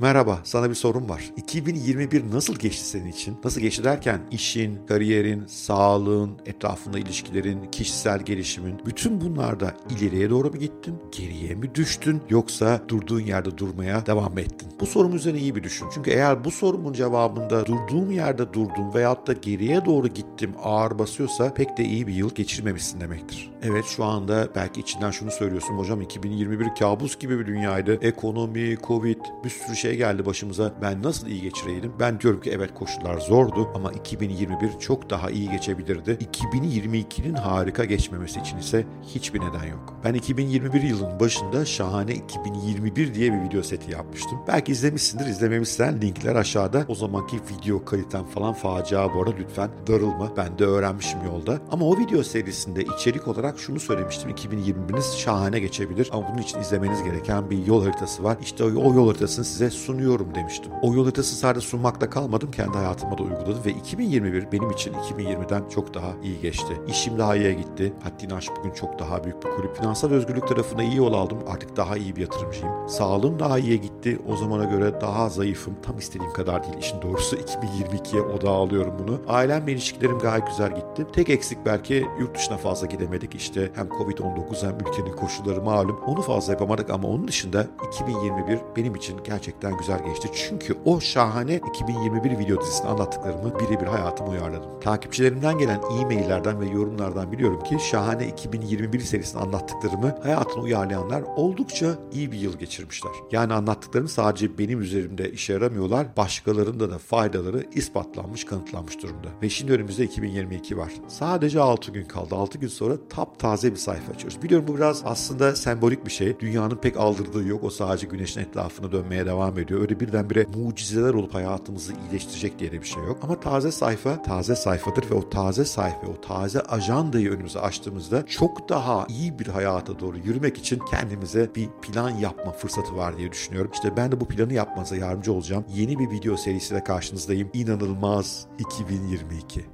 Merhaba, sana bir sorum var. 2021 nasıl geçti senin için? Nasıl geçti derken işin, kariyerin, sağlığın, etrafında ilişkilerin, kişisel gelişimin, bütün bunlarda ileriye doğru mu gittin, geriye mi düştün yoksa durduğun yerde durmaya devam mı ettin? Bu sorum üzerine iyi bir düşün. Çünkü eğer bu sorumun cevabında durduğum yerde durdum veyahut da geriye doğru gittim ağır basıyorsa pek de iyi bir yıl geçirmemişsin demektir. Evet şu anda belki içinden şunu söylüyorsun hocam 2021 kabus gibi bir dünyaydı. Ekonomi, Covid, bir sürü şey geldi başımıza. Ben nasıl iyi geçireydim? Ben diyorum ki evet koşullar zordu ama 2021 çok daha iyi geçebilirdi. 2022'nin harika geçmemesi için ise hiçbir neden yok. Ben 2021 yılının başında şahane 2021 diye bir video seti yapmıştım. Belki izlemişsindir, izlememişsen linkler aşağıda. O zamanki video kaliten falan facia bu arada lütfen darılma. Ben de öğrenmişim yolda. Ama o video serisinde içerik olarak şunu söylemiştim. 2021'iniz şahane geçebilir ama bunun için izlemeniz gereken bir yol haritası var. İşte o yol haritasını size sunuyorum demiştim. O yol haritası sadece sunmakta kalmadım. Kendi hayatıma da uyguladım ve 2021 benim için 2020'den çok daha iyi geçti. İşim daha iyiye gitti. Haddini aş bugün çok daha büyük bir kulüp. Finansal özgürlük tarafına iyi yol aldım. Artık daha iyi bir yatırımcıyım. Sağlığım daha iyiye gitti. O zamana göre daha zayıfım. Tam istediğim kadar değil. İşin doğrusu 2022'ye odağa alıyorum bunu. Ailemle ilişkilerim gayet güzel gitti. Tek eksik belki yurt dışına fazla gidemedik. İşte hem Covid-19 hem ülkenin koşulları malum. Onu fazla yapamadık ama onun dışında 2021 benim için gerçekten güzel geçti. Çünkü o şahane 2021 video dizisinde anlattıklarımı birebir hayatıma uyarladım. Takipçilerimden gelen e-maillerden ve yorumlardan biliyorum ki şahane 2021 serisinde anlattıklarımı hayatına uyarlayanlar oldukça iyi bir yıl geçirmişler. Yani anlattıklarım sadece benim üzerimde işe yaramıyorlar, başkalarında da faydaları ispatlanmış, kanıtlanmış durumda. Ve şimdi önümüzde 2022 var. Sadece 6 gün kaldı. 6 gün sonra taptaze bir sayfa açıyoruz. Biliyorum bu biraz aslında sembolik bir şey. Dünyanın pek aldırdığı yok. O sadece güneşin etrafına dönmeye devam ediyor. Öyle birdenbire mucizeler olup hayatımızı iyileştirecek diye de bir şey yok. Ama taze sayfa taze sayfadır ve o taze sayfa, o taze ajandayı önümüze açtığımızda çok daha iyi bir hayata doğru yürümek için kendimize bir plan yapma fırsatı var diye düşünüyorum. İşte ben de bu planı yapmanıza yardımcı olacağım. Yeni bir video serisiyle karşınızdayım. İnanılmaz 2022.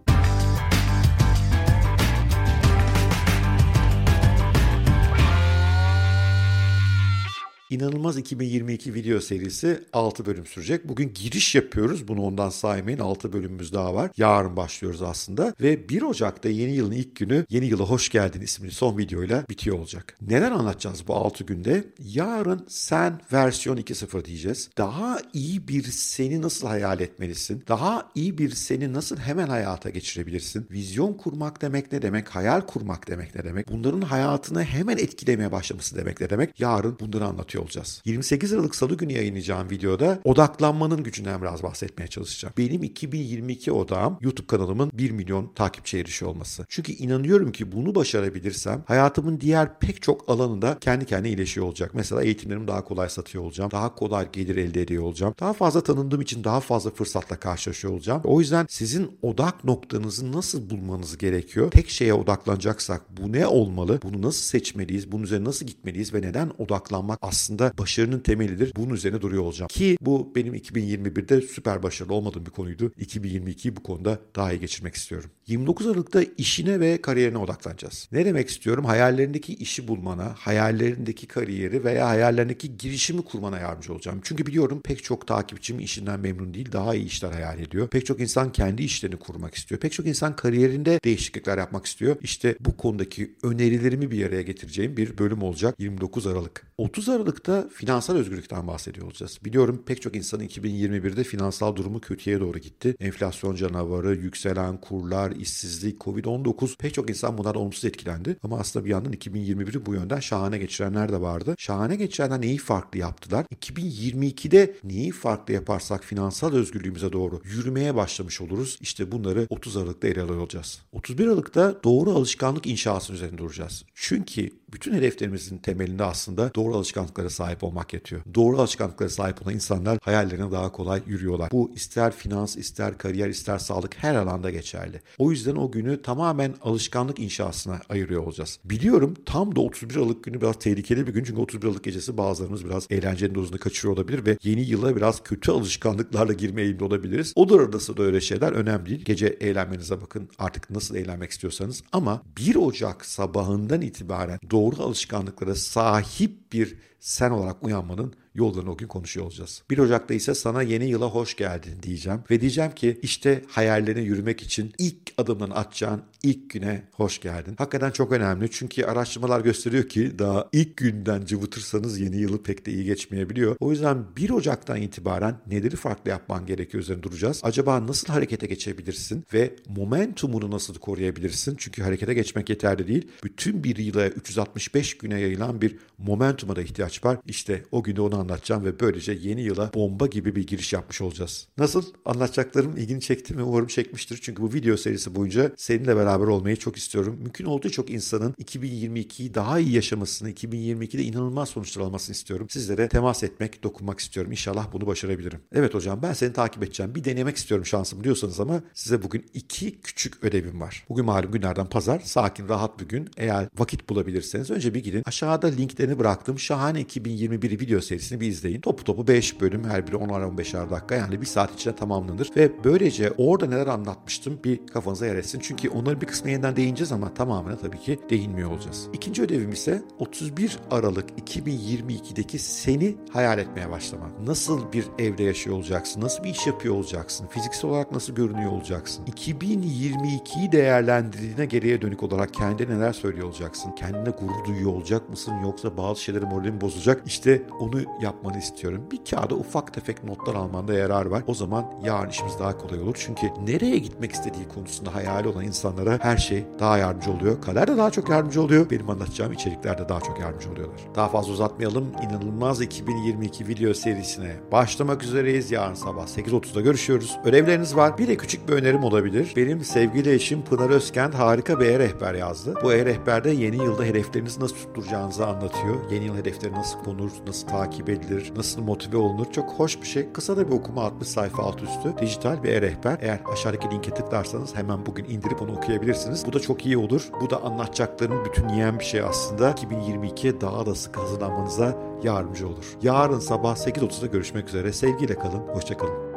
İnanılmaz 2022 video serisi 6 bölüm sürecek. Bugün giriş yapıyoruz. Bunu ondan saymayın. 6 bölümümüz daha var. Yarın başlıyoruz aslında. Ve 1 Ocak'ta yeni yılın ilk günü Yeni Yıla Hoş Geldin isimli son videoyla bitiyor olacak. Neler anlatacağız bu 6 günde? Yarın sen versiyon 2.0 diyeceğiz. Daha iyi bir seni nasıl hayal etmelisin? Daha iyi bir seni nasıl hemen hayata geçirebilirsin? Vizyon kurmak demek ne demek? Hayal kurmak demek ne demek? Bunların hayatını hemen etkilemeye başlaması demek ne demek? Yarın bunları anlatıyor olacağız. 28 Aralık Salı günü yayınlayacağım videoda odaklanmanın gücünden biraz bahsetmeye çalışacağım. Benim 2022 odağım YouTube kanalımın 1 milyon takipçi erişiyor olması. Çünkü inanıyorum ki bunu başarabilirsem hayatımın diğer pek çok alanında kendi kendine iyileşiyor olacak. Mesela eğitimlerimi daha kolay satıyor olacağım. Daha kolay gelir elde ediyor olacağım. Daha fazla tanındığım için daha fazla fırsatla karşılaşıyor olacağım. O yüzden sizin odak noktanızı nasıl bulmanız gerekiyor? Tek şeye odaklanacaksak bu ne olmalı? Bunu nasıl seçmeliyiz? Bunun üzerine nasıl gitmeliyiz? Ve neden odaklanmak aslında aslında başarının temelidir. Bunun üzerine duruyor olacağım. Ki bu benim 2021'de süper başarılı olmadığım bir konuydu. 2022'yi bu konuda daha iyi geçirmek istiyorum. 29 Aralık'ta işine ve kariyerine odaklanacağız. Ne demek istiyorum? Hayallerindeki işi bulmana, hayallerindeki kariyeri veya hayallerindeki girişimi kurmana yardımcı olacağım. Çünkü biliyorum pek çok takipçim işinden memnun değil, daha iyi işler hayal ediyor. Pek çok insan kendi işlerini kurmak istiyor. Pek çok insan kariyerinde değişiklikler yapmak istiyor. İşte bu konudaki önerilerimi bir araya getireceğim bir bölüm olacak 29 Aralık. 30 Aralık'ta finansal özgürlükten bahsediyor olacağız. Biliyorum pek çok insanın 2021'de finansal durumu kötüye doğru gitti. Enflasyon canavarı, yükselen kurlar, işsizlik, Covid-19 pek çok insan bunlardan olumsuz etkilendi. Ama aslında bir yandan 2021'i bu yönden şahane geçirenler de vardı. Şahane geçirenler neyi farklı yaptılar? 2022'de neyi farklı yaparsak finansal özgürlüğümüze doğru yürümeye başlamış oluruz. İşte bunları 30 Aralık'ta ele alıyor olacağız. 31 Aralık'ta doğru alışkanlık inşası üzerinde duracağız. Çünkü bütün hedeflerimizin temelinde aslında doğru alışkanlıklara sahip olmak yatıyor. Doğru alışkanlıklara sahip olan insanlar hayallerine daha kolay yürüyorlar. Bu ister finans, ister kariyer, ister sağlık her alanda geçerli. O yüzden o günü tamamen alışkanlık inşasına ayırıyor olacağız. Biliyorum tam da 31 Aralık günü biraz tehlikeli bir gün çünkü 31 Aralık gecesi bazılarımız biraz eğlencenin dozunu kaçırıyor olabilir ve yeni yıla biraz kötü alışkanlıklarla girme eğilimde olabiliriz. Olur arası da öyle şeyler önemli değil. Gece eğlenmenize bakın artık nasıl eğlenmek istiyorsanız ama 1 Ocak sabahından itibaren doğru alışkanlıklara sahip bir sen olarak uyanmanın yollarını o gün konuşuyor olacağız. 1 Ocak'ta ise sana yeni yıla hoş geldin diyeceğim. Ve diyeceğim ki işte hayallerine yürümek için ilk adımını atacağın ilk güne hoş geldin. Hakikaten çok önemli çünkü araştırmalar gösteriyor ki daha ilk günden cıvıtırsanız yeni yılı pek de iyi geçmeyebiliyor. O yüzden 1 Ocak'tan itibaren neleri farklı yapman gerekiyor üzerine duracağız. Acaba nasıl harekete geçebilirsin ve momentumunu nasıl koruyabilirsin? Çünkü harekete geçmek yeterli değil. Bütün bir yıla 365 güne yayılan bir momentuma da ihtiyaç var. İşte o günde onu anlatacağım ve böylece yeni yıla bomba gibi bir giriş yapmış olacağız. Nasıl? Anlatacaklarım ilgini çekti mi? Umarım çekmiştir. Çünkü bu video serisi boyunca seninle beraber olmayı çok istiyorum. Mümkün olduğu çok insanın 2022'yi daha iyi yaşamasını, 2022'de inanılmaz sonuçlar almasını istiyorum. Sizlere temas etmek, dokunmak istiyorum. İnşallah bunu başarabilirim. Evet hocam ben seni takip edeceğim. Bir denemek istiyorum şansım diyorsanız ama size bugün iki küçük ödevim var. Bugün malum günlerden pazar. Sakin, rahat bir gün. Eğer vakit bulabilirseniz önce bir gidin. Aşağıda linklerini bıraktım. Şahane 2021 video serisini bir izleyin. Topu topu 5 bölüm her biri 10-15'er dakika yani bir saat içinde tamamlanır. Ve böylece orada neler anlatmıştım bir kafanıza yer etsin. Çünkü onların bir kısmına yeniden değineceğiz ama tamamına tabii ki değinmiyor olacağız. İkinci ödevim ise 31 Aralık 2022'deki seni hayal etmeye başlamak. Nasıl bir evde yaşıyor olacaksın? Nasıl bir iş yapıyor olacaksın? Fiziksel olarak nasıl görünüyor olacaksın? 2022'yi değerlendirdiğine geriye dönük olarak kendine neler söylüyor olacaksın? Kendine gurur duyuyor olacak mısın? Yoksa bazı şeyleri moralin bozacak. İşte onu yapmanı istiyorum. Bir kağıda ufak tefek notlar almanda yarar var. O zaman yarın işimiz daha kolay olur. Çünkü nereye gitmek istediği konusunda hayali olan insanlara her şey daha yardımcı oluyor. Kader de daha çok yardımcı oluyor. Benim anlatacağım içerikler de daha çok yardımcı oluyorlar. Daha fazla uzatmayalım. İnanılmaz 2022 video serisine başlamak üzereyiz. Yarın sabah 8.30'da görüşüyoruz. Ödevleriniz var. Bir de küçük bir önerim olabilir. Benim sevgili eşim Pınar Özkent harika bir e-rehber yazdı. Bu e-rehberde yeni yılda hedeflerinizi nasıl tutturacağınızı anlatıyor. Yeni yıl hedefleri nasıl konur, nasıl takip edilir, nasıl motive olunur. Çok hoş bir şey. Kısa da bir okuma 60 sayfa alt üstü. Dijital bir e-rehber. Eğer aşağıdaki linke tıklarsanız hemen bugün indirip onu okuyabilirsiniz. Bu da çok iyi olur. Bu da anlatacaklarımı bütün yiyen bir şey aslında. 2022'ye daha da sık hazırlanmanıza yardımcı olur. Yarın sabah 8.30'da görüşmek üzere. Sevgiyle kalın. Hoşçakalın.